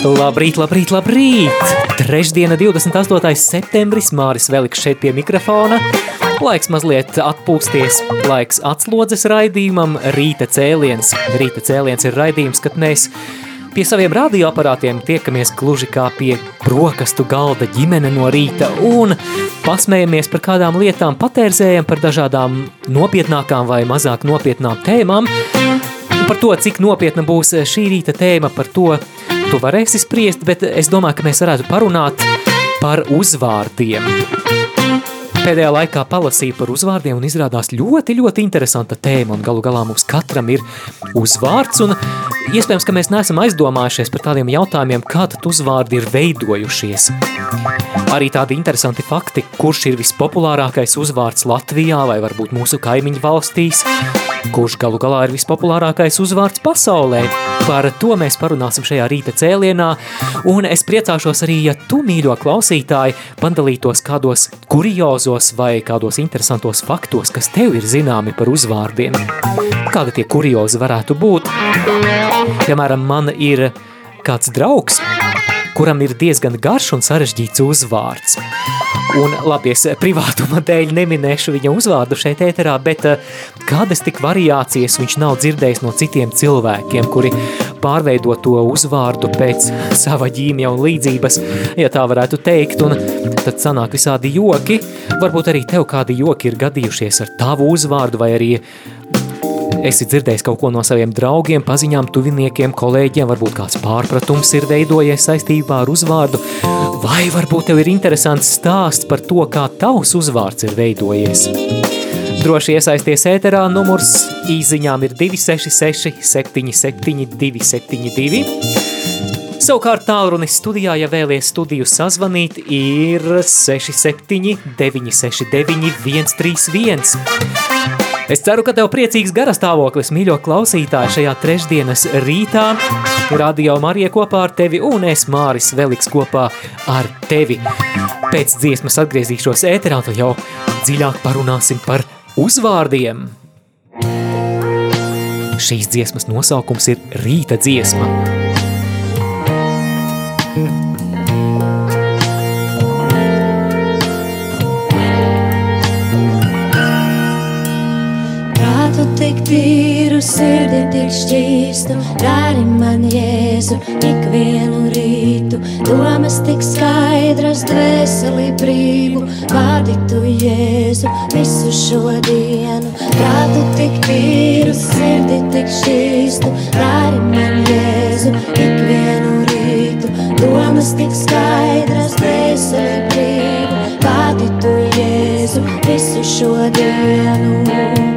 Labrīt, labrīt, labrīt! Trešdiena, 28. septembris, Māris Veliks šeit pie mikrofona. Laiks mazliet atpūsties, laiks atslodzes raidījumam, rīta cēliens. Rīta cēliens ir raidījums, kad mēs pie saviem radioaparātiem tiekamies gluži kā pie brokastu galda ģimene no rīta un pasmējamies par kādām lietām, patērzējam par dažādām nopietnākām vai mazāk nopietnām tēmām. Par to, cik nopietna būs šī rīta tēma, par to tu varēsi spriest, bet es domāju, ka mēs varētu parunāt par uzvārdiem. Pēdējā laikā palasīju par uzvārdiem un izrādās ļoti, ļoti interesanta tēma un galu galā mums katram ir uzvārds un iespējams, ka mēs neesam aizdomājušies par tādiem jautājumiem, kā tad uzvārdi ir veidojušies. Arī tādi interesanti fakti, kurš ir vispopulārākais uzvārds Latvijā vai varbūt mūsu kaimiņu valstīs, kurš galu galā ir vispopulārākais uzvārds pasaulē. Par to mēs parunāsim šajā rīta cēlienā, un es priecāšos arī, ja tu, mīļo klausītāji, padalītos kādos kuriozos vai kādos interesantos faktos, kas tev ir zināmi par uzvārdiem. Kādi tie kuriozi varētu būt? Piemēram, man ir kāds draugs, kuram ir diezgan garš un sarežģīts uzvārds. Un labi, es privātuma dēļ neminēšu viņa uzvārdu šeit ēterā, bet eh, kādas tik variācijas viņš nav dzirdējis no citiem cilvēkiem, kuri pārveido to uzvārdu pēc sava ģīmja un līdzības, ja tā varētu teikt, un tad sanāk visādi joki. Varbūt arī tev kādi joki ir gadījušies ar tavu uzvārdu vai arī esi dzirdējis kaut ko no saviem draugiem, paziņām, tuviniekiem, kolēģiem, varbūt kāds pārpratums ir veidojies saistībā ar uzvārdu, vai varbūt tev ir interesants stāsts par to, kā tavs uzvārds ir veidojies. Droši iesaisties ēterā, numurs īziņām ir 266 77 272. Savukārt tālrunis studijā, ja vēlies studiju sazvanīt, ir 67 969 131. Es ceru, ka tev priecīgs garastāvoklis, mīļo klausītāji, šajā trešdienas rītā. Radio Marija kopā ar tevi un es Māris Veliks kopā ar tevi. Pēc dziesmas atgriezīšos ēterā, tad jau dziļāk parunāsim par uzvārdiem. Šīs dziesmas nosaukums ir Rīta dziesma. Sirdi, tik šķīstu, rādi man jēzu ikvienu rītu. Domas tik skaidras, dvēseli brīvu, vārdi tu jēzu visu šo dienu. Prātu tik tīru sirdi, tik šķīstu, rādi man jēzu ikvienu rītu. Domas tik skaidras, dvēseli brīvu, vārdi tu jēzu visu šo dienu.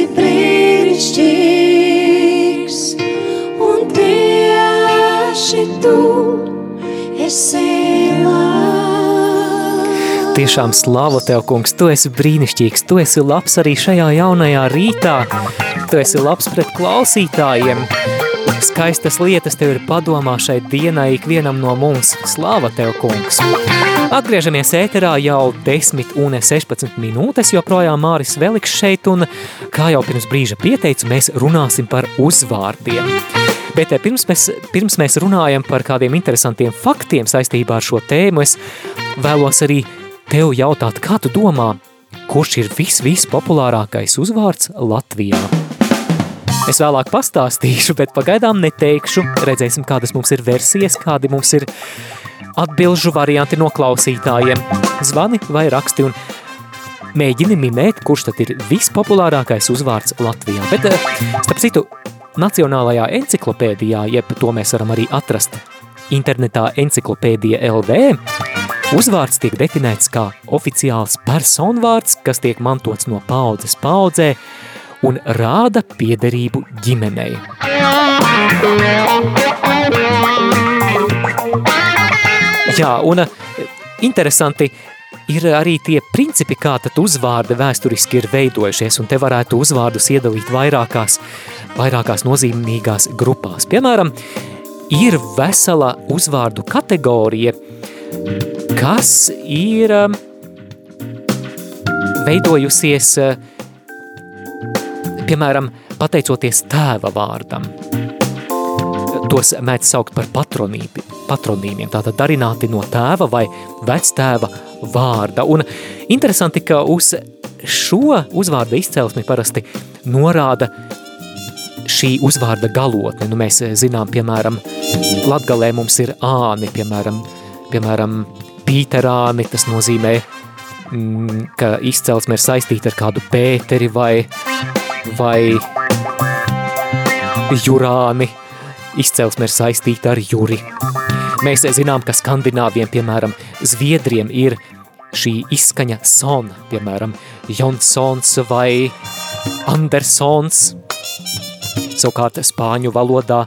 Esi brīnišķīgs, un tieši tu esi labs. Tiešām slavu Tev, kungs, Tu esi brīnišķīgs, Tu esi labs arī šajā jaunajā rītā, Tu esi labs pret klausītājiem, skaistas lietas Tev ir padomā šai dienai ikvienam no mums, slava Tev, kungs! Atgriežamies ēterā jau 10 un 16 minūtes, joprojām Māris Veliks šeit, un kā jau pirms brīža pieteicu, mēs runāsim par uzvārdiem. Bet eh, pirms mēs, pirms mēs runājam par kādiem interesantiem faktiem saistībā ar šo tēmu, es vēlos arī tev jautāt, kā tu domā, kurš ir vis, vispopulārākais uzvārds Latvijā? Es vēlāk pastāstīšu, bet pagaidām neteikšu. Redzēsim, kādas mums ir versijas, kādi mums ir atbilžu varianti no klausītājiem. Zvani vai raksti un mēģini minēt, kurš tad ir vispopulārākais uzvārds Latvijā. Bet, eh, starp citu, Nacionālajā enciklopēdijā, jeb to mēs varam arī atrast internetā enciklopēdija LV, uzvārds tiek definēts kā oficiāls personvārds, kas tiek mantots no paudzes paudzē un rāda piederību ģimenei. Jā, un eh, interesanti ir arī tie principi, kā tad uzvārdi vēsturiski ir veidojušies, un te varētu uzvārdus iedalīt vairākās, vairākās nozīmīgās grupās. Piemēram, ir vesela uzvārdu kategorija, kas ir eh, veidojusies, eh, piemēram, pateicoties tēva vārdam. Tos mēdz saukt par patronībi, patronīmiem, tātad darināti no tēva vai vectēva vārda. Un interesanti, ka uz šo uzvārda izcelsmi parasti norāda šī uzvārda galotne. Nu, mēs zinām, piemēram, Latgalē mums ir āni, piemēram, piemēram Pīterāni, tas nozīmē, mm, ka izcelsme ir saistīta ar kādu Pēteri vai, vai Jurāni, izcelsme ir saistīta ar Juri. Mēs zinām, ka skandināviem, piemēram, Zviedriem ir šī izskaņa son, piemēram, Jonsons vai Andersons. Savukārt spāņu valodā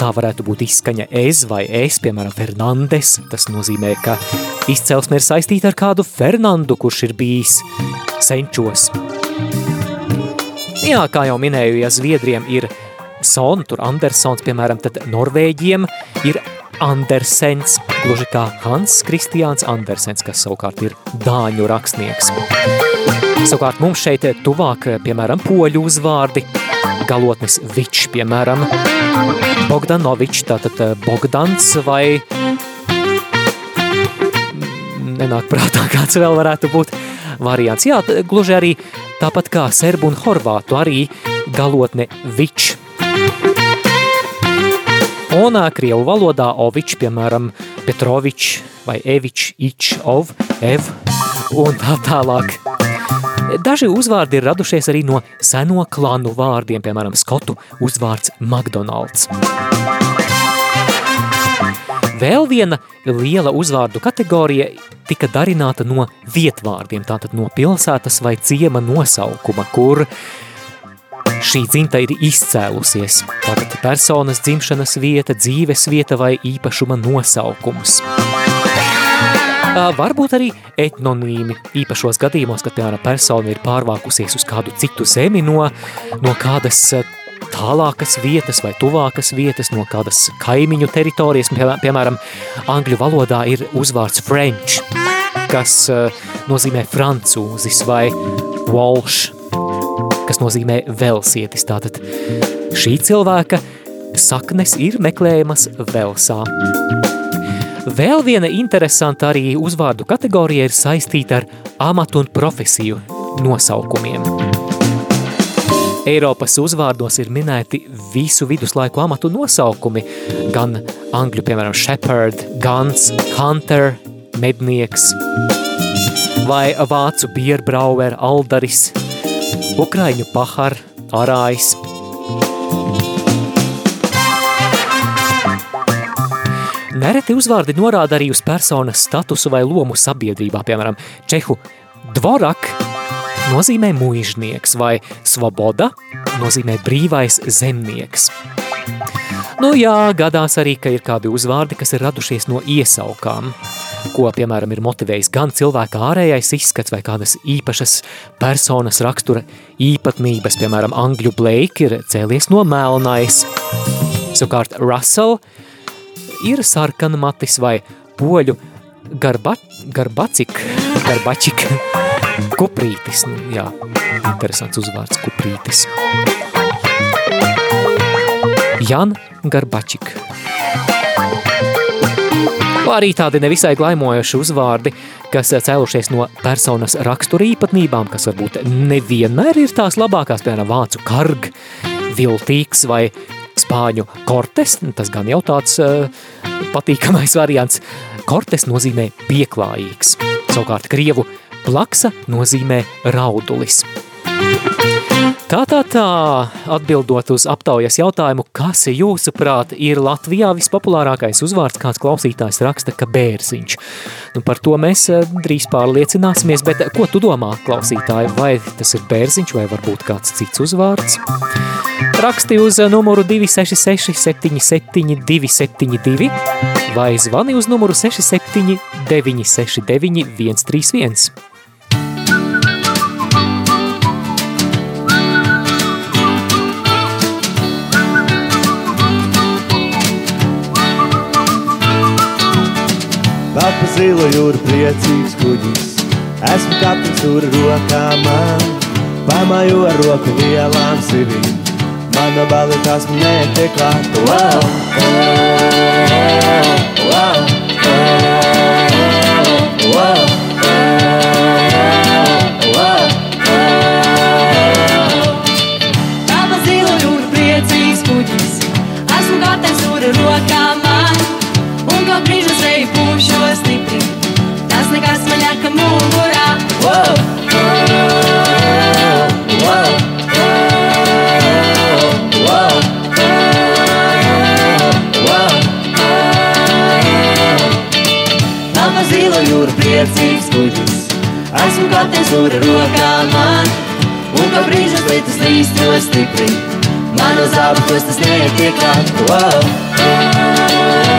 tā varētu būt izskaņa ez vai es, piemēram, Fernandes. Tas nozīmē, ka izcelsme ir saistīta ar kādu Fernandu, kurš ir bijis senčos. Jā, kā jau minēju, ja Zviedriem ir Son, tur Andersons, piemēram, tad Norvēģiem ir Andersens, gluži kā Hans Kristiāns Andersens, kas savukārt ir dāņu rakstnieks. Savukārt mums šeit tuvāk, piemēram, poļu uzvārdi, galotnes Vič, piemēram, Bogdanovič, tātad Bogdans vai nenāk prātā, kāds vēl varētu būt variants. Jā, gluži arī tāpat kā serbu un horvātu, arī galotne Vič. Un krievu valodā ovič, piemēram, Petrovič vai Evič, Ič, Ov, Ev un tā tālāk. Daži uzvārdi ir radušies arī no seno klanu vārdiem, piemēram, skotu uzvārds McDonald's. Vēl viena liela uzvārdu kategorija tika darināta no vietvārdiem, tātad no pilsētas vai ciema nosaukuma, kur šī dzimta ir izcēlusies. Tātad personas dzimšanas vieta, dzīves vieta vai īpašuma nosaukums. Varbūt arī etnonīmi īpašos gadījumos, kad piemēram persona ir pārvākusies uz kādu citu zemi no, no kādas tālākas vietas vai tuvākas vietas, no kādas kaimiņu teritorijas. Piemēram, angļu valodā ir uzvārds French, kas nozīmē francūzis vai Walsh, kas nozīmē velsietis. Tātad šī cilvēka saknes ir meklējamas Velsā. Vēl viena interesanta arī uzvārdu kategorija ir saistīta ar amatu un profesiju nosaukumiem. Eiropas uzvārdos ir minēti visu viduslaiku amatu nosaukumi, gan angļu, piemēram, shepherd, guns, hunter, mednieks, vai vācu bierbrauer, aldaris, ukraiņu pahar, arājs, Nereti uzvārdi norāda arī uz personas statusu vai lomu sabiedrībā, piemēram, čehu dvorak nozīmē muižnieks vai svoboda nozīmē brīvais zemnieks. Nu jā, gadās arī, ka ir kādi uzvārdi, kas ir radušies no iesaukām, ko, piemēram, ir motivējis gan cilvēka ārējais izskats vai kādas īpašas personas rakstura īpatnības, piemēram, Angļu Blake ir cēlies no melnais. Savukārt Russell ir sarkana matis vai poļu garba, garbacik, garbačik, kuprītis, nu, jā, interesants uzvārds kuprītis. Jan Garbačik. Arī tādi nevisai glaimojoši uzvārdi, kas cēlušies no personas rakstura īpatnībām, kas varbūt nevienmēr ir tās labākās, piemēram, vācu karg, viltīgs vai spāņu kortes, tas gan jau tāds uh, patīkamais variants. Kortes nozīmē pieklājīgs, savukārt krievu plaksa nozīmē raudulis. Tā, tā, tā, atbildot uz aptaujas jautājumu, kas jūsuprāt ir Latvijā vispopulārākais uzvārds, kāds klausītājs raksta, ka bērziņš. Nu, par to mēs eh, drīz pārliecināsimies, bet ko tu domā, klausītāji, vai tas ir bērziņš vai varbūt kāds cits uzvārds? Raksti uz numuru 266 77 272 vai zvani uz numuru 67 969 131. Vēl pa zilo jūru priecīgs kuģis Esmu kapteins tur rokā man Pamāju ar roku vielām sivīm Mana bali tās man netiek klāt Wow, wow, wow, wow, wow. Zilo jūra priecīgs kuģis. Esmu kapteins jūra rokā man, un kā brīža lietas līst jo stipri. Man uz abus tas netiek klāt. Wow!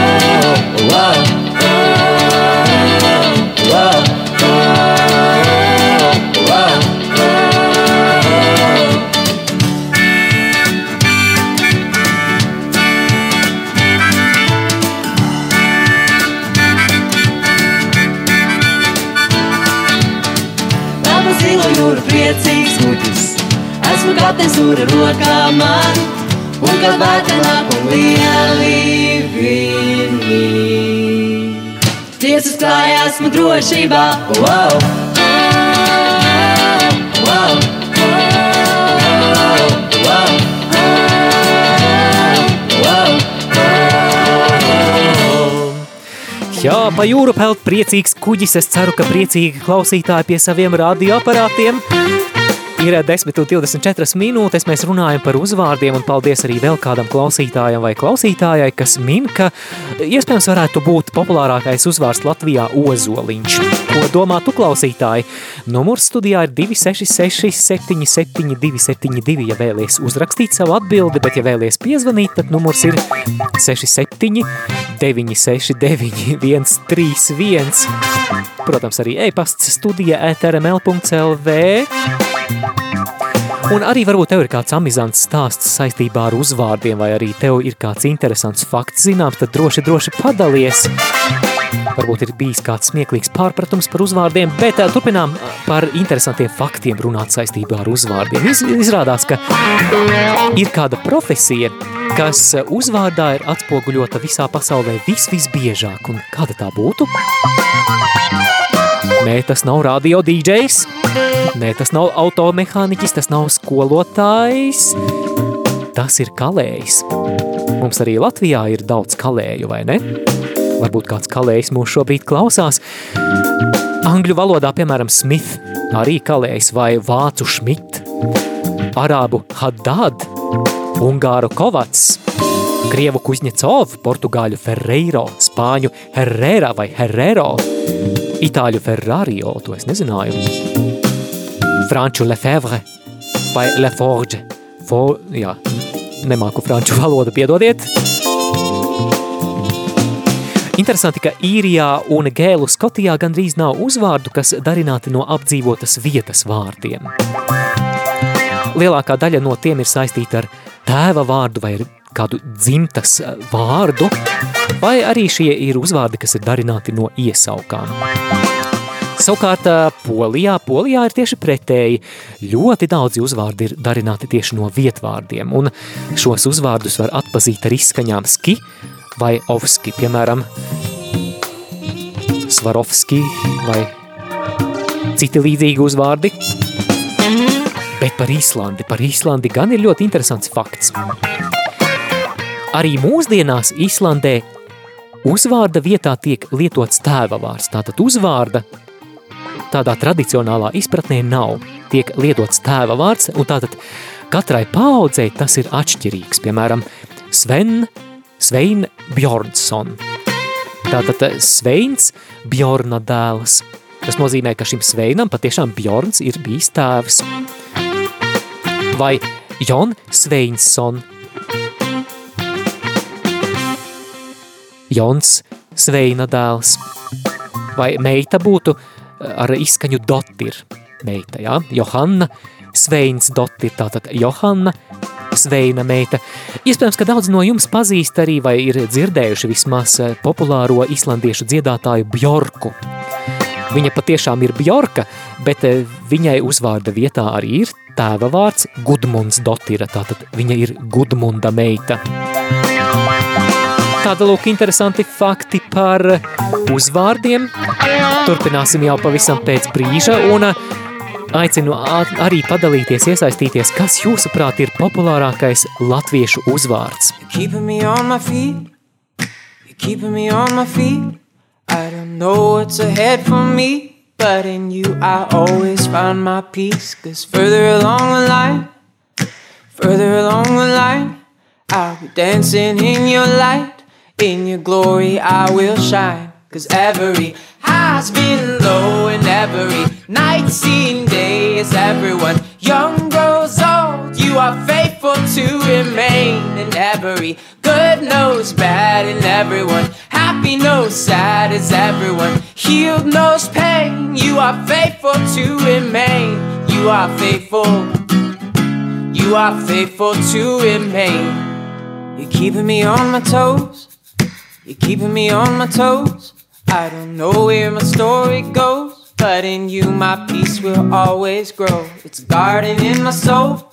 Wow! Wow! Jūra rokā man, un kad vērtē nāk un lieli viņi. Tiesas klājā esmu drošībā. Wow! Wow! Wow! Jā, pa jūru peld priecīgs kuģis. Es ceru, ka priecīgi klausītāji pie saviem radioaparātiem. Ir 10 un 24 minūtes, mēs runājam par uzvārdiem un paldies arī vēl kādam klausītājam vai klausītājai, kas min, ka iespējams varētu būt populārākais uzvārds Latvijā ozoliņš. Ko domā tu klausītāji? Numurs studijā ir 266 77 272, ja vēlies uzrakstīt savu atbildi, bet ja vēlies piezvanīt, tad numurs ir 67 969 131. Protams, arī e-pasts studija etrml.lv. Un arī varbūt tev ir kāds amizants stāsts saistībā ar uzvārdiem, vai arī tev ir kāds interesants fakts zināms, tad droši, droši padalies. Varbūt ir bijis kāds smieklīgs pārpratums par uzvārdiem, bet turpinām par interesantiem faktiem runāt saistībā ar uzvārdiem. Iz, izrādās, ka ir kāda profesija, kas uzvārdā ir atspoguļota visā pasaulē vis visbiežāk, un kāda tā būtu? Nē, tas nav radio DJs, nē, tas nav automehāniķis, tas nav skolotājs, tas ir kalējs. Mums arī Latvijā ir daudz kalēju, vai ne? Varbūt kāds kalējs mūs šobrīd klausās. Angļu valodā, piemēram, Smith, arī kalējs vai vācu Schmidt, arābu Haddad, ungāru Kovats, krievu Kuzņecov, portugāļu Ferreiro, spāņu Herrera vai Herrero, itāļu Ferrario, to es nezināju, franču Lefebvre vai Leforge, For, jā, nemāku franču valodu, piedodiet. Interesanti, ka īrijā un gēlu Skotijā gandrīz nav uzvārdu, kas darināti no apdzīvotas vietas vārdiem. Lielākā daļa no tiem ir saistīta ar tēva vārdu vai kādu dzimtas vārdu, vai arī šie ir uzvārdi, kas ir darināti no iesaukām. Savukārt Polijā, Polijā ir tieši pretēji. Ļoti daudzi uzvārdi ir darināti tieši no vietvārdiem, un šos uzvārdus var atpazīt ar izskaņām ski vai ovski, piemēram, svarovski vai citi līdzīgi uzvārdi. Bet par Īslandi, par Īslandi gan ir ļoti interesants fakts. Arī mūsdienās Īslandē uzvārda vietā tiek lietots tēva vārds. Tātad uzvārda tādā tradicionālā izpratnē nav. Tiek lietots tēva vārds, un tātad katrai paaudzei tas ir atšķirīgs. Piemēram, Sven, Svein Bjornsson. Tātad Sveins Bjorna dēls. Tas nozīmē, ka šim Sveinam patiešām Bjorns ir bijis tēvs. Vai Jon Sveinsson. Jons Sveina dēls. Vai meita būtu ar izskaņu dotir meita, jā? Johanna Sveins dotir, tātad Johanna Sveina meita. Iespējams, ka daudz no jums pazīst arī vai ir dzirdējuši vismaz populāro islandiešu dziedātāju Bjorku. Viņa patiešām ir Bjorka, bet viņai uzvārda vietā arī ir tēva vārds Gudmunds Dotira, tātad viņa ir Gudmunda meita. Tāda lūk interesanti fakti par uzvārdiem. Turpināsim jau pavisam pēc brīža un aicinu arī padalīties, iesaistīties, kas jūsuprāt ir populārākais latviešu uzvārds. I don't know what's ahead for me, but in you I always find my peace. Cause further along the line, further along the line, I'll be dancing in your light. In your glory I will shine. Cause every high's been low and every night seen day is everyone. Young grows old, you are faithful to remain. And every good knows bad, and everyone happy knows sad is everyone. Healed knows pain, you are faithful to remain. You are faithful, you are faithful to remain. You're keeping me on my toes. You're keeping me on my toes. I don't know where my story goes, but in you my peace will always grow. It's a garden in my soul,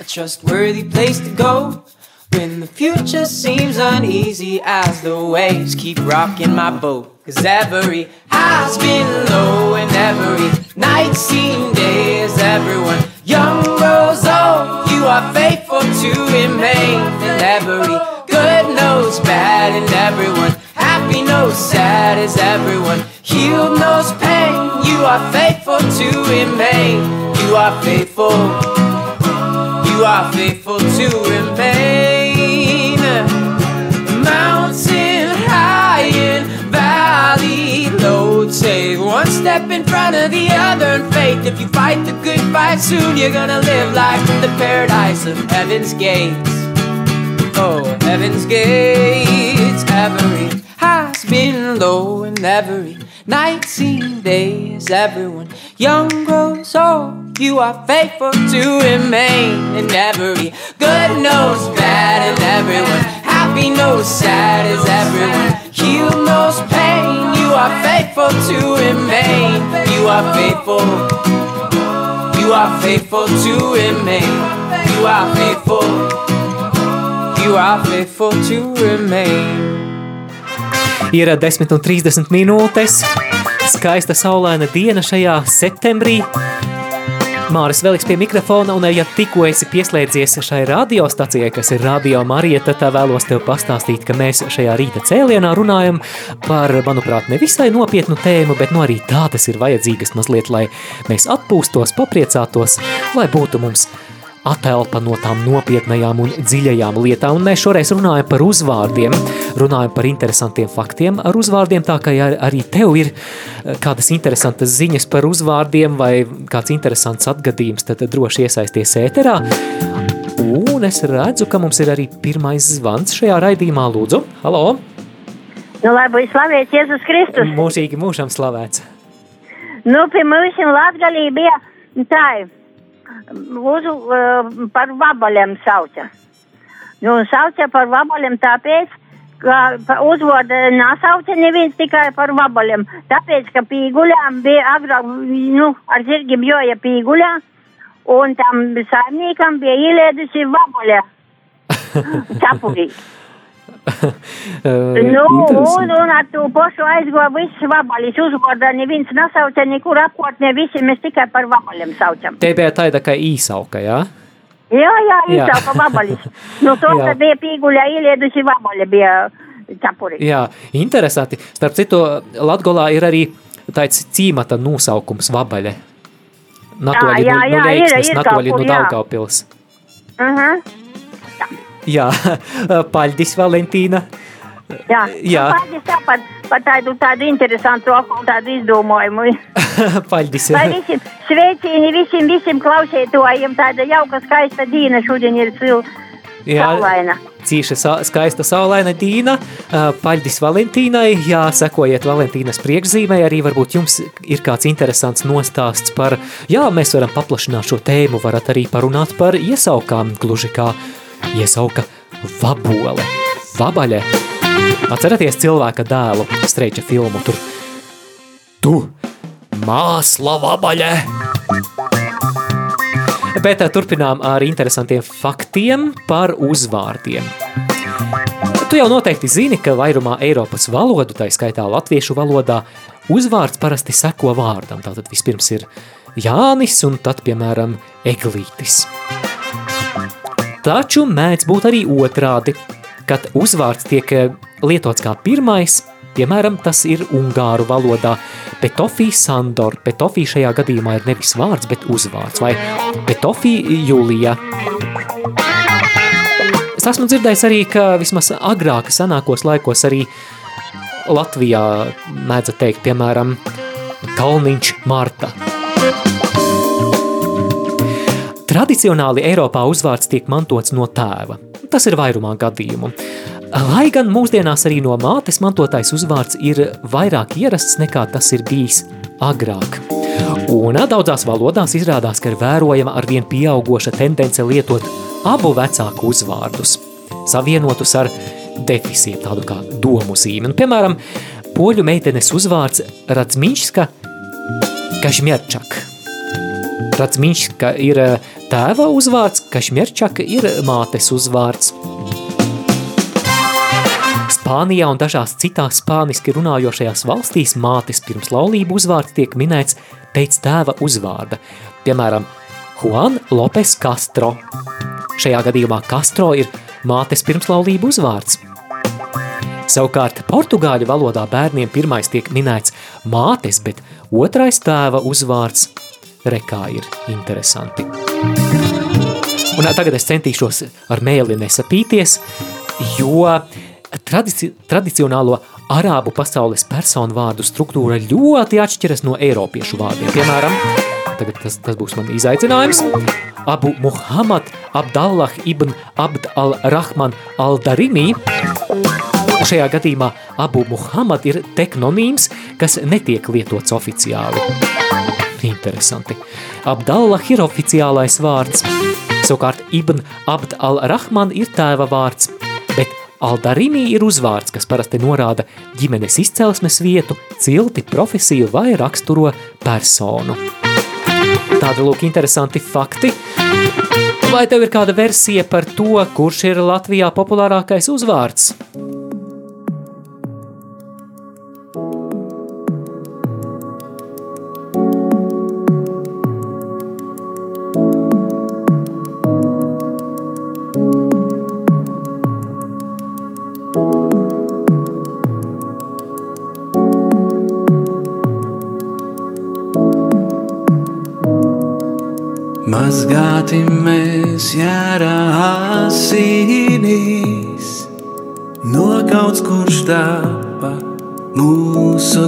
a trustworthy place to go. When the future seems uneasy as the waves keep rocking my boat. Cause every high's been low and every night seen day is everyone young grows old. Oh, you are faithful to remain remain you are faithful. You are faithful to remain. Mountain high and valley low. Take one step in front of the other in faith. If you fight the good fight soon you're gonna live life in the paradise of heaven's gates. Oh, heaven's gates, every high's been low, and every night seen days. Everyone young grows old. You are faithful to remain, and every good knows bad, and everyone happy knows sad is everyone. Healed knows pain. You are faithful to remain. You are faithful. You are faithful to remain. You are faithful. You are faithful to remain. Ir 10 un 30 minūtes. Skaista saulaina diena šajā septembrī. Māris Veliks pie mikrofona, un ja tikko esi pieslēdzies šai radiostacijai, kas ir Radio Marija, tad vēlos tev pastāstīt, ka mēs šajā rīta cēlienā runājam par, manuprāt, nevisai nopietnu tēmu, bet no arī tādas ir vajadzīgas mazliet, lai mēs atpūstos, papriecātos, lai būtu mums atelpa no tām nopietnajām un dziļajām lietām. Un mēs šoreiz runājam par uzvārdiem, runājam par interesantiem faktiem ar uzvārdiem, tā kā ja arī tev ir eh, kādas interesantas ziņas par uzvārdiem vai kāds interesants atgadījums, tad droši iesaisties ēterā. Un es redzu, ka mums ir arī pirmais zvans šajā raidījumā. Lūdzu, halo! Nu, lai būtu slavēts Jēzus Kristus. Mūžīgi mūžam slavēts. Nu, pie mums Latgalī bija tā, uz, uh, par vabaļiem sauca. Nu, sauca par vabaļiem tāpēc, ka uzvārdu nesauca neviens tikai par vabaļiem. Tāpēc, ka pīguļām bija agrāk, nu, ar zirgiem joja pīguļā, un tam saimniekam bija ielēdusi vabaļa cepurī. nu, un, un ar to pašu aizgoja viss vabalis uzvārdā, neviens nesauca nekur apkārtnē, visi mēs tikai par vabaliem saucam. Te bija tāda kā īsauka, jā? Jā, jā, īsauka vabalis. nu, to, ka bija pīguļā ieliedusi vabaļa, bija cepuri. Jā, interesanti. Starp citu, Latgolā ir arī tāds cīmata nosaukums vabaļa. Natoļi jā, jā, nu, nu Leiksnes, ir, ir natoļi nu Daugavpils. Uh -huh. Jā, paļģis Valentīna. Jā, jā. Nu, paļģis tāpat par tādu, tādu interesantu tādu izdomājumu. paļģis. Lai visiem sveicīni visiem, visiem klausētojiem, tāda jauka skaista dīna šodien ir cilvēka. Cīša sa skaista saulaina dīna, paļģis Valentīnai, jā, sekojiet Valentīnas priekšzīmē, arī varbūt jums ir kāds interesants nostāsts par, jā, mēs varam paplašināt šo tēmu, varat arī parunāt par iesaukām, gluži kā iesauka Vabole, Vabaļe. Atceraties cilvēka dēlu streiča filmu tur. Tu, māsla Vabaļe! Bet turpinām ar interesantiem faktiem par uzvārdiem. Tu jau noteikti zini, ka vairumā Eiropas valodu, tā skaitā latviešu valodā, uzvārds parasti seko vārdam. Tātad vispirms ir Jānis un tad, piemēram, Eglītis. Taču mēdz būt arī otrādi, kad uzvārds tiek eh, lietots kā pirmais, piemēram, tas ir ungāru valodā. Petofī Sandor, Petofī šajā gadījumā ir nevis vārds, bet uzvārds, vai Petofī Julija. Es esmu dzirdējis arī, ka vismaz agrāk senākos laikos arī Latvijā mēdza teikt, piemēram, Kalniņš Marta. Tradicionāli Eiropā uzvārds tiek mantots no tēva. Tas ir vairumā gadījumu. Lai gan mūsdienās arī no mātes mantotais uzvārds ir vairāk ierasts nekā tas ir bijis agrāk. Un daudzās valodās izrādās, ka ir vērojama ar vien pieaugoša tendence lietot abu vecāku uzvārdus, savienotus ar defisiem, tādu kā domu zīmi. Un, piemēram, poļu meitenes uzvārds Radzmiņška Kažmierčak. Radzmiņška ir tēva uzvārds, Kašmierčaka ir mātes uzvārds. Spānijā un dažās citās spāniski runājošajās valstīs mātes pirms laulību uzvārds tiek minēts pēc tēva uzvārda. Piemēram, Juan Lopes Castro. Šajā gadījumā Castro ir mātes pirmslaulību uzvārds. Savukārt portugāļu valodā bērniem pirmais tiek minēts mātes, bet otrais tēva uzvārds rekā ir interesanti. Un tagad es centīšos ar mēli nesapīties, jo tradici tradicionālo arābu pasaules personu vārdu struktūra ļoti atšķiras no eiropiešu vārdiem. Piemēram, tagad tas, tas būs man izaicinājums. Abu Muhammad Abdallah ibn Abd al-Rahman al-Darimi. Šajā gadījumā Abu Muhammad ir teknonīms, kas netiek lietots oficiāli. Interesanti. Abdallah ir oficiālais vārds. Savukārt Ibn Abd al-Rahman ir tēva vārds, bet Aldarimi ir uzvārds, kas parasti norāda ģimenes izcelsmes vietu, cilti, profesiju vai raksturo personu. Tāda lūk interesanti fakti. Vai tev ir kāda versija par to, kurš ir Latvijā populārākais uzvārds?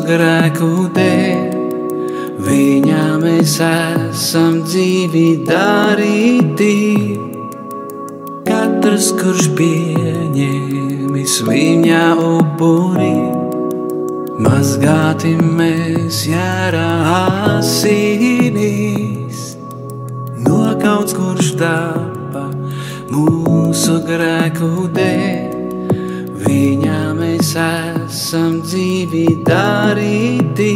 Grēku dēļ. Viņā mēs esam dzīvi darīti, katrs, kurš pieņēmis viņa upuri. Mazgāti mēs jārā darīti,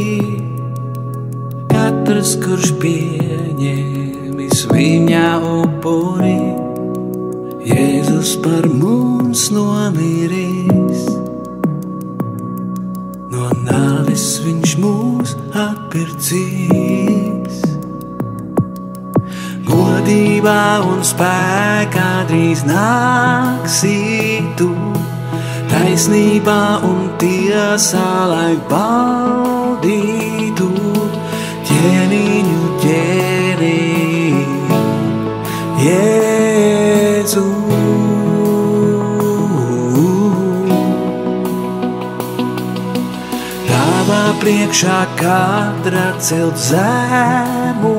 katrs, kurš pieņēmis viņa upuri. Jēzus par mums nomirīs, no nāves viņš mūs atpircīs. Godībā un spēkā drīz nāksī tu, taisnībā un tiesā, lai baudītu ķēniņu ķēnī. Jēzu. Tavā priekšā katra celt zemosies,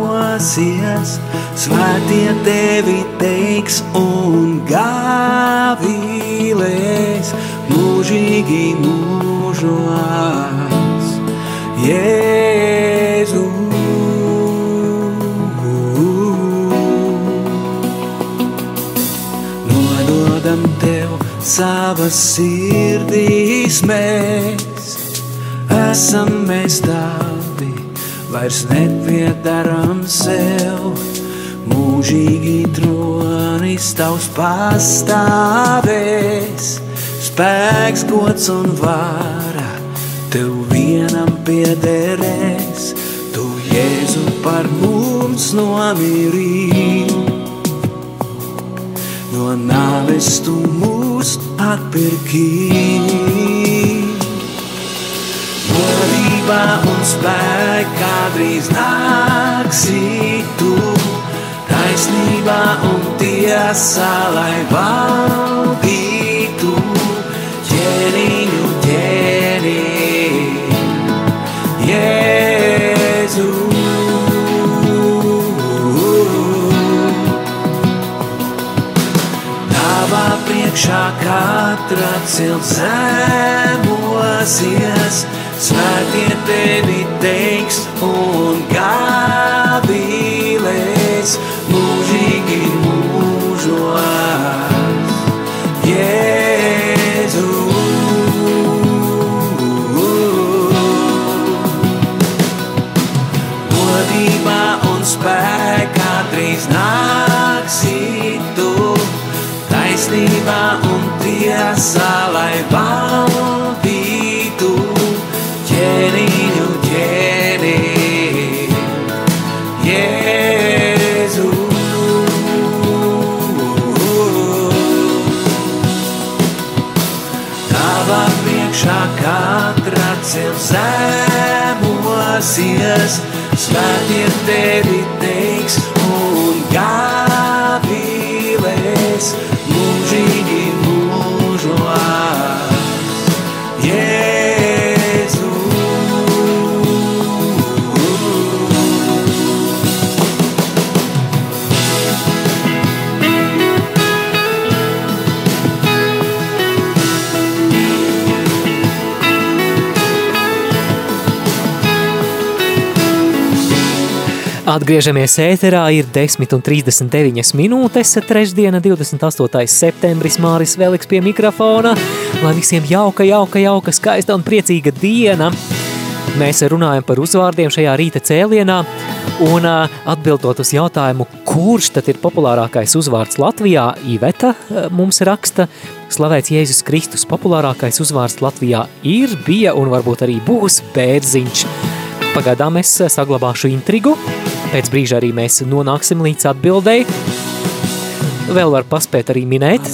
svētie tevi teiks un gāvīlēs mūžīgi mūžos. Jēzu. Nododam tev savas sirdīs mēs, esam mēs tavi, vairs nepiedaram sev. Mūžīgi tronis tavs pastāvēs, spēks, gods un vara tev vienam piederēs. Tu Jēzu par mums nomirīji, no nāves tu mūs atpirkīji. Godībā un spēkā drīz nāksi tu, taisnībā un tiesā, lai valdītu katra cilts zemosies, svētie tevi teiks un gāvīlēs mūžīgi mūžos. Jēzu. Godībā un spēkā drīz nāksi taisnībā un tiesā, lai valdītu ķēniņu ķēnī. Jēzu. Tavā priekšā katra cel zemosies, svētie tevi teiks Atgriežamies ēterā, ir 10,39 minūtes, trešdiena, 28. septembris, Māris Veliks pie mikrofona. Lai visiem jauka, jauka, jauka, skaista un priecīga diena. Mēs runājam par uzvārdiem šajā rīta cēlienā un atbildot uz jautājumu, kurš tad ir populārākais uzvārds Latvijā, Iveta mums raksta, slavēts Jēzus Kristus, populārākais uzvārds Latvijā ir, bija un varbūt arī būs bērziņš. Pagaidām es saglabāšu intrigu, pēc brīža arī mēs nonāksim līdz atbildēji. Vēl var paspēt arī minēt.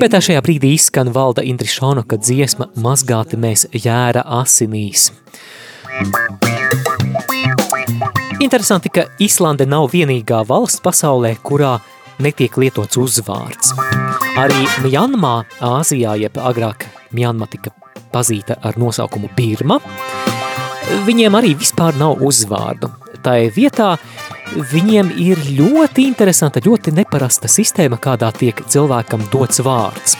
Bet tā šajā brīdī izskan valda Indrišonoka dziesma Mazgāti mēs jēra asinīs. Interesanti, ka Islande nav vienīgā valsts pasaulē, kurā netiek lietots uzvārds. Arī Mjanmā, Āzijā, jeb agrāk Mjanma tika pazīta ar nosaukumu Birma, viņiem arī vispār nav uzvārdu. Tā vietā viņiem ir ļoti interesanta, ļoti neparasta sistēma, kādā tiek cilvēkam dots vārds.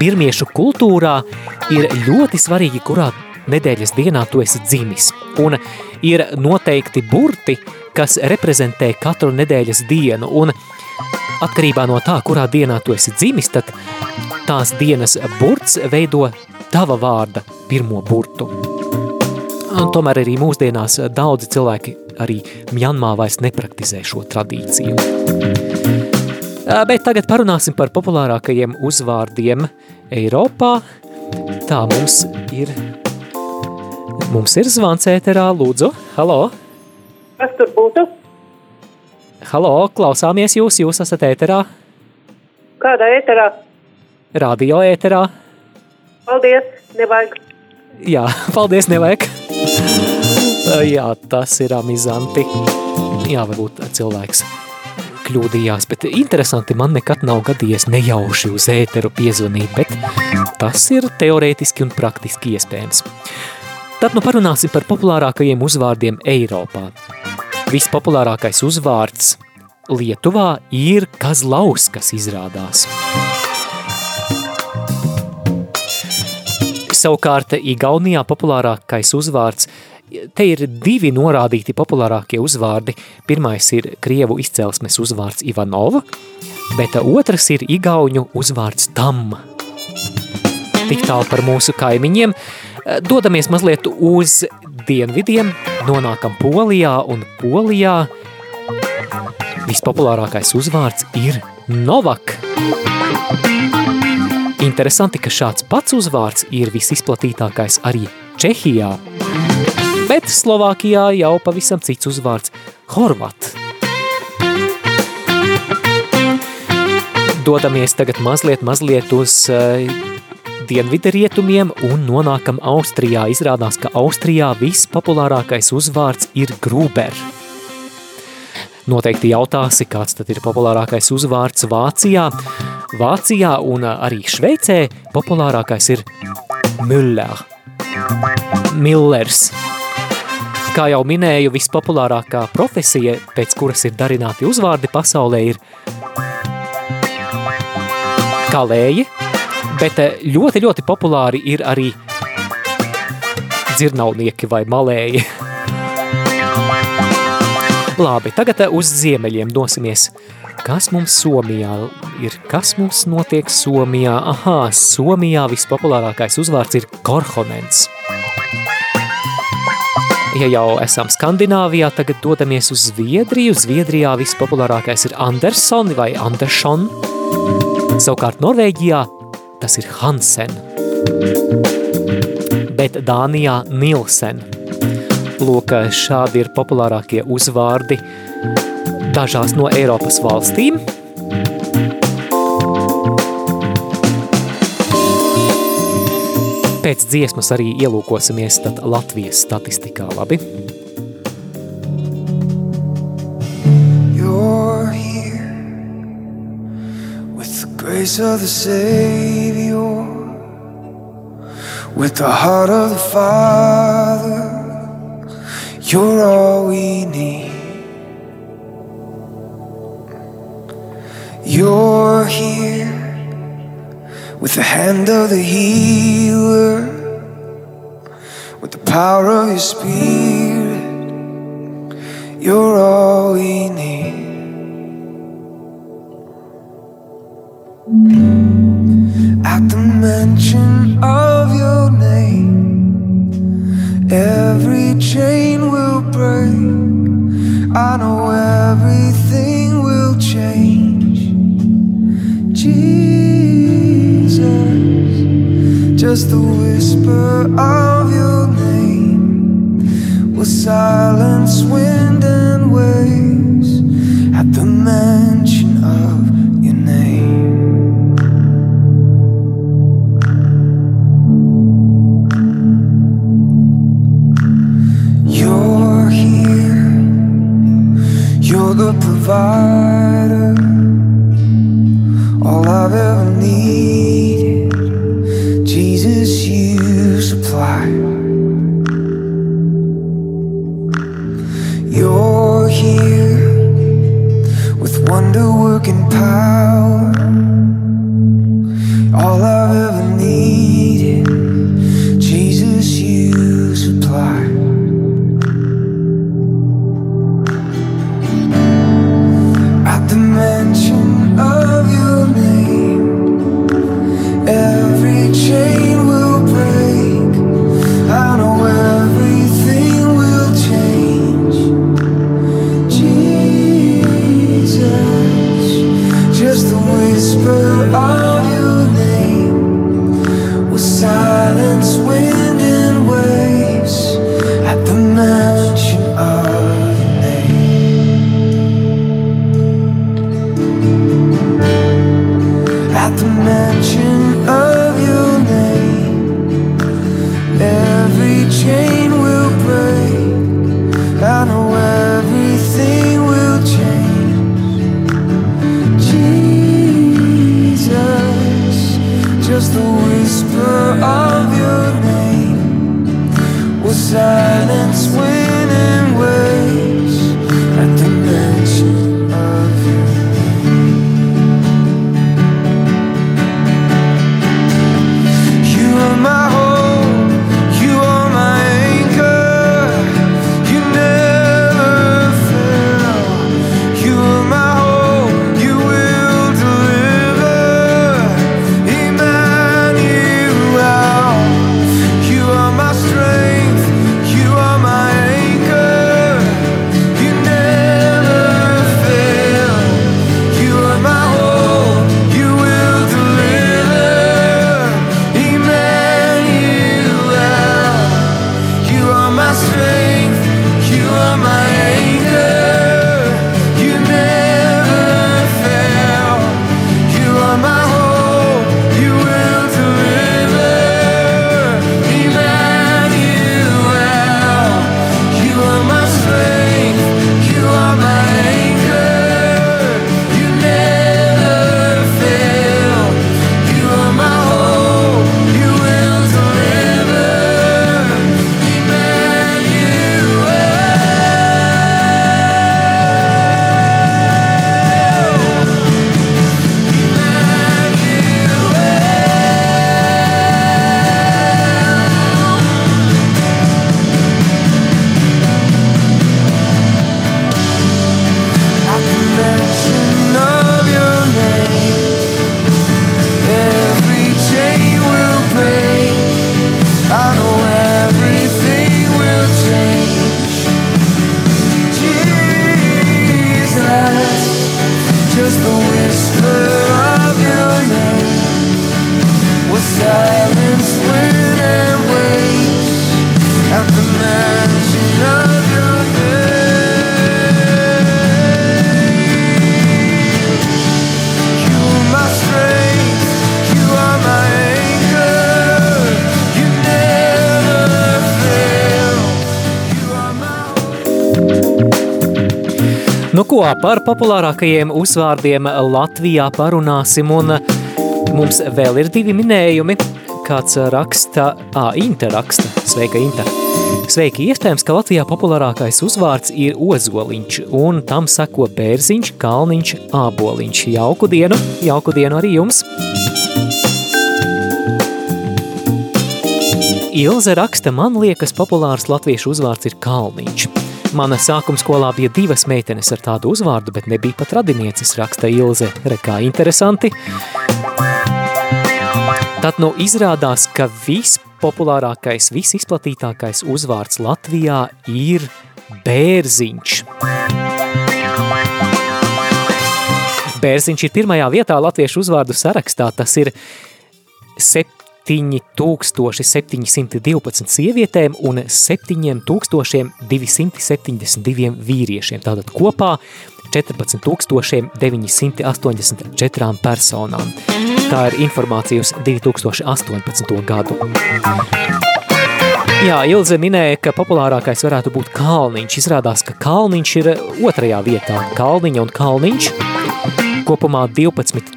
Birmiešu kultūrā ir ļoti svarīgi, kurā nedēļas dienā tu esi dzimis. Un ir noteikti burti, kas reprezentē katru nedēļas dienu. Un atkarībā no tā, kurā dienā tu esi dzimis, tad tās dienas burts veido tava vārda pirmo burtu. Tomēr arī mūsdienās daudzi cilvēki arī Mjanmā vairs nepraktizē šo tradīciju. Bet tagad parunāsim par populārākajiem uzvārdiem Eiropā. Tā mums ir Mums ir zvans ēterā, lūdzu. Halo! Kas tur būtu? Halo, klausāmies jūs, jūs esat ēterā. Kādā ēterā? Radio ēterā. Paldies, nevajag. Jā, paldies, nevajag. Jā, tas ir amizanti. Jā, varbūt cilvēks kļūdījās, bet interesanti, man nekad nav gadījies nejauši uz ēteru piezvanīt, bet tas ir teorētiski un praktiski iespējams. Tad nu parunāsim par populārākajiem uzvārdiem Eiropā. Vispopulārākais uzvārds Lietuvā ir Kazlauskas izrādās. Savukārt Igaunijā populārākais uzvārds Te ir divi norādīti populārākie uzvārdi. Pirmais ir krievu izcelsmes uzvārds Ivanova, bet otrs ir igauņu uzvārds Tam. Tik tālu par mūsu kaimiņiem. Dodamies mazliet uz dienvidiem, nonākam Polijā un Polijā vispopulārākais uzvārds ir Novak. Interesanti, ka šāds pats uzvārds ir visizplatītākais arī Čehijā, bet Slovākijā jau pavisam cits uzvārds – Horvat. Dodamies tagad mazliet, mazliet uz uh, dienvidu rietumiem un nonākam Austrijā. Izrādās, ka Austrijā vispopulārākais uzvārds ir Gruber. Noteikti jautāsi, kāds tad ir populārākais uzvārds Vācijā. Vācijā un arī Šveicē populārākais ir Müller. Millers. Kā jau minēju, vispopulārākā profesija, pēc kuras ir darināti uzvārdi pasaulē, ir kalēji, Bet eh, ļoti, ļoti populāri ir arī dzirnaunieki vai malēji. Labi, tagad eh, uz ziemeļiem dosimies. Kas mums Somijā ir? Kas mums notiek Somijā? Aha, Somijā vispopulārākais uzvārds ir Korhonens. Ja jau esam Skandināvijā, tagad dodamies uz Zviedriju. Zviedrijā vispopulārākais ir Anderson vai Anderson. Savukārt Norvēģijā tas ir Hansen. Bet Dānijā Nilsen. Lūk, šādi ir populārākie uzvārdi dažās no Eiropas valstīm. Pēc dziesmas arī ielūkosimies tad Latvijas statistikā, labi? grace of the Savior, with the heart of the Father, you're all we need. You're here with the hand of the healer, with the power of your spirit, you're all we need. At the mention every chain will break. I know everything will change. Jesus, just the whisper of your name will silence wind and waves at the mention Nu ko, par populārākajiem uzvārdiem Latvijā parunāsim, un mums vēl ir divi minējumi. Kāds raksta, ā, Inte raksta, sveika Inte. Sveiki, iespējams, ka Latvijā populārākais uzvārds ir ozoliņš, un tam seko bērziņš, kalniņš, āboliņš. Jauku dienu, jauku dienu arī jums! Ilze raksta, man liekas, populārs latviešu uzvārds ir Kalniņš. Mana sākuma skolā bija divas meitenes ar tādu uzvārdu, bet nebija pat radinieces, raksta Ilze. Rekā interesanti. Tad nu izrādās, ka vispopulārākais, visizplatītākais uzvārds Latvijā ir Bērziņš. Bērziņš ir pirmajā vietā latviešu uzvārdu sarakstā. Tas ir 7712 sievietēm un 7272 vīriešiem. Tātad kopā 14984 personām. Tā ir informācija uz 2018. gadu. Jā, Ilze minēja, ka populārākais varētu būt Kalniņš. Izrādās, ka Kalniņš ir otrajā vietā. Kalniņa un Kalniņš kopumā 12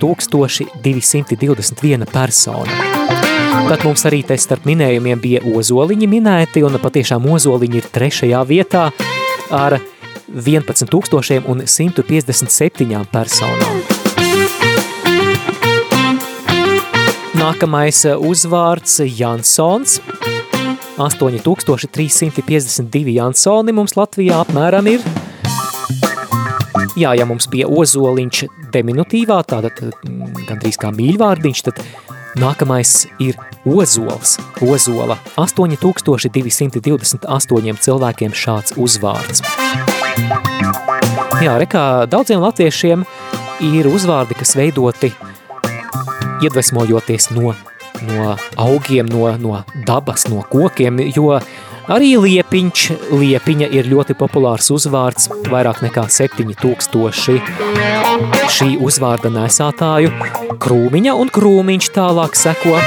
221 persona. Tad mums arī te starp minējumiem bija ozoliņi minēti, un patiešām ozoliņi ir trešajā vietā ar 11 157 personām. Nākamais uzvārds Jansons. 8352 Jansoni mums Latvijā apmēram ir. Jā, ja mums bija ozoliņš diminutīvā, tātad mm, gandrīz kā mīļvārdiņš, tad nākamais ir ozols. Ozola 8228 cilvēkiem šāds uzvārds. Jā, rekā daudziem latviešiem ir uzvārdi, kas veidoti iedvesmojoties no, no augiem, no, no dabas, no kokiem, jo arī liepiņš, liepiņa ir ļoti populārs uzvārds, vairāk nekā 7000 šī uzvārda nesātāju, krūmiņa un krūmiņš tālāk seko.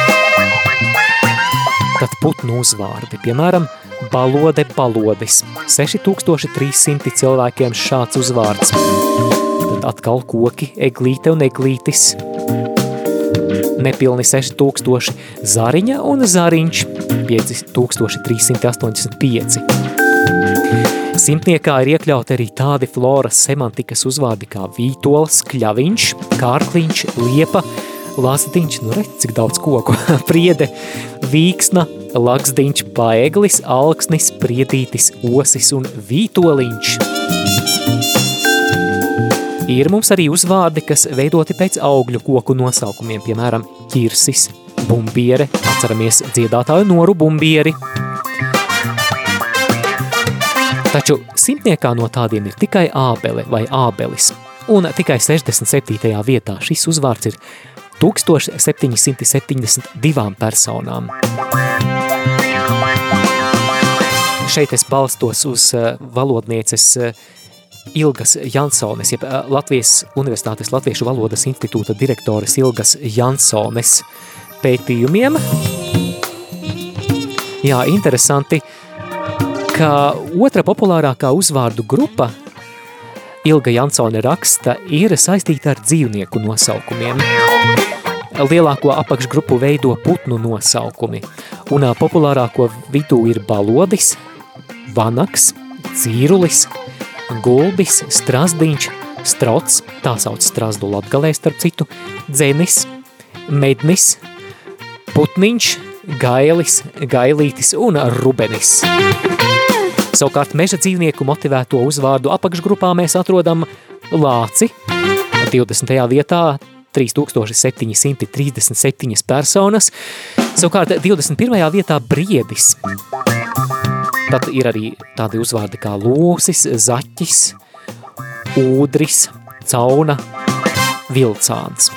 Tad putnu uzvārdi, piemēram, balode balodis, 6300 cilvēkiem šāds uzvārds. Tad atkal koki, eglīte un eglītis, nepilni 6000 zariņa un zariņš 5385. Simtniekā ir iekļauti arī tādi floras semantikas uzvārdi kā vītols, kļaviņš, kārkliņš, liepa, lasdiņš, nu redz, cik daudz koku, priede, vīksna, laksdiņš, paeglis, alksnis, priedītis, osis un vītoliņš. Ir mums arī uzvārdi, kas veidoti pēc augļu koku nosaukumiem, piemēram, ķirsis, bumbiere, atceramies dziedātāju noru bumbieri. Taču simtniekā no tādiem ir tikai ābele vai ābelis, un tikai 67. vietā šis uzvārds ir 1772 personām. Šeit es balstos uz eh, valodnieces uh, Ilgas Jansones, jeb Latvijas Universitātes Latviešu valodas institūta direktores Ilgas Jansones pētījumiem. Jā, interesanti, ka otra populārākā uzvārdu grupa Ilga Jansone raksta ir saistīta ar dzīvnieku nosaukumiem. Lielāko apakšgrupu veido putnu nosaukumi, un populārāko vidū ir balodis, vanaks, cīrulis, gulbis, strasdiņš, strots, tā sauc strasdu latgalē starp citu, dzenis, mednis, putniņš, gailis, gailītis un rubenis. Savukārt meža dzīvnieku motivēto uzvārdu apakšgrupā mēs atrodam lāci, 20. vietā 3737 personas, savukārt 21. vietā briedis, Tad ir arī tādi uzvārdi kā lūsis, zaķis, ūdris, cauna, vilcāns.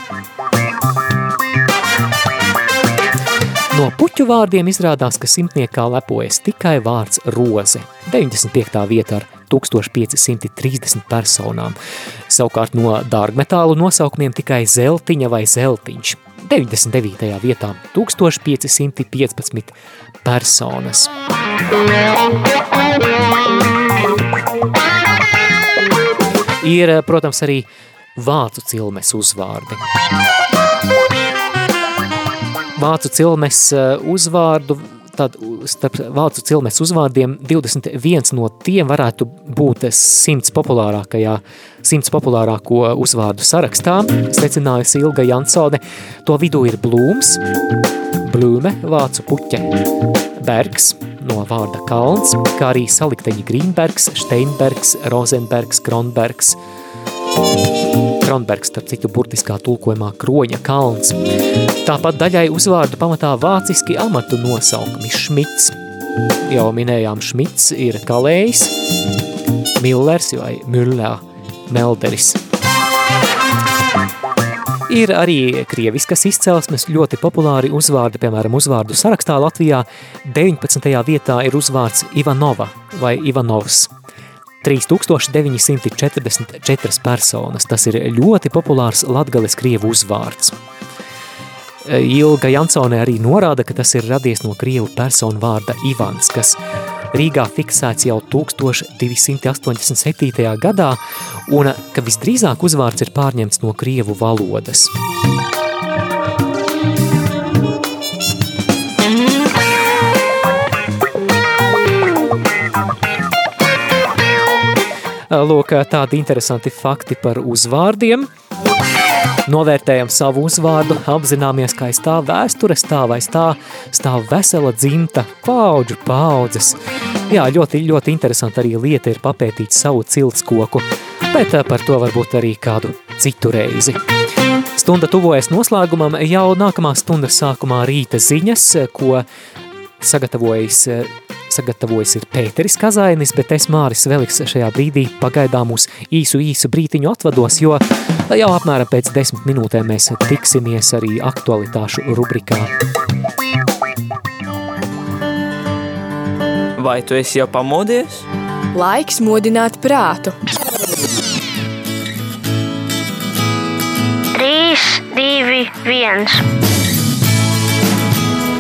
No puķu vārdiem izrādās, ka simtniekā lepojas tikai vārds roze, 95. vietā ar 1530 personām. Savukārt no dārgmetālu nosaukumiem tikai zeltiņa vai zeltiņš, 99. vietā 1515 personas. Ir, protams, arī vācu cilmes uzvārdi. Vācu cilmes eh, uzvārdu tad starp vācu cilmes uzvārdiem 21 no tiem varētu būt 100 populārākajā, 100 populārāko uzvārdu sarakstā, secinājusi Ilga Jansone. To vidū ir Blūms, Blūme, vācu puķe, Bergs, no vārda kalns, kā arī salikteņi Grīnbergs, Steinbergs, Rozenbergs, Kronbergs, Kronbergs, starp citu burtiskā tulkojumā kroņa kalns. Tāpat daļai uzvārdu pamatā vāciski amatu nosaukumi Šmits. Jau minējām Šmits ir kalējs, Millers vai Müller, Melderis. Ir arī krieviskas izcelsmes ļoti populāri uzvārdi, piemēram, uzvārdu sarakstā Latvijā 19. vietā ir uzvārds Ivanova vai Ivanovs. 3944 personas. Tas ir ļoti populārs latgales krievu uzvārds. Ilga Jansone arī norāda, ka tas ir radies no krievu personu vārda Ivans, kas Rīgā fiksēts jau 1287. gadā, un ka visdrīzāk uzvārds ir pārņemts no krievu valodas. Lūk, tādi interesanti fakti par uzvārdiem. Novērtējam savu uzvārdu, apzināmies, ka aiz tā vēsture stāv, aiz tā stāv vesela dzimta, paudžu paudzes. Jā, ļoti, ļoti interesanti arī lieta ir papētīt savu ciltskoku, bet par to varbūt arī kādu citu reizi. Stunda tuvojas noslēgumam, jau nākamā stundas sākumā rīta ziņas, ko sagatavojas sagatavojis ir Pēteris Kazainis, bet es Māris Veliks šajā brīdī pagaidām uz īsu īsu brītiņu atvados, jo jau apmēram pēc desmit minūtēm mēs tiksimies arī aktualitāšu rubrikā. Vai tu esi jau pamodies? Laiks modināt prātu. 3, 2, 1.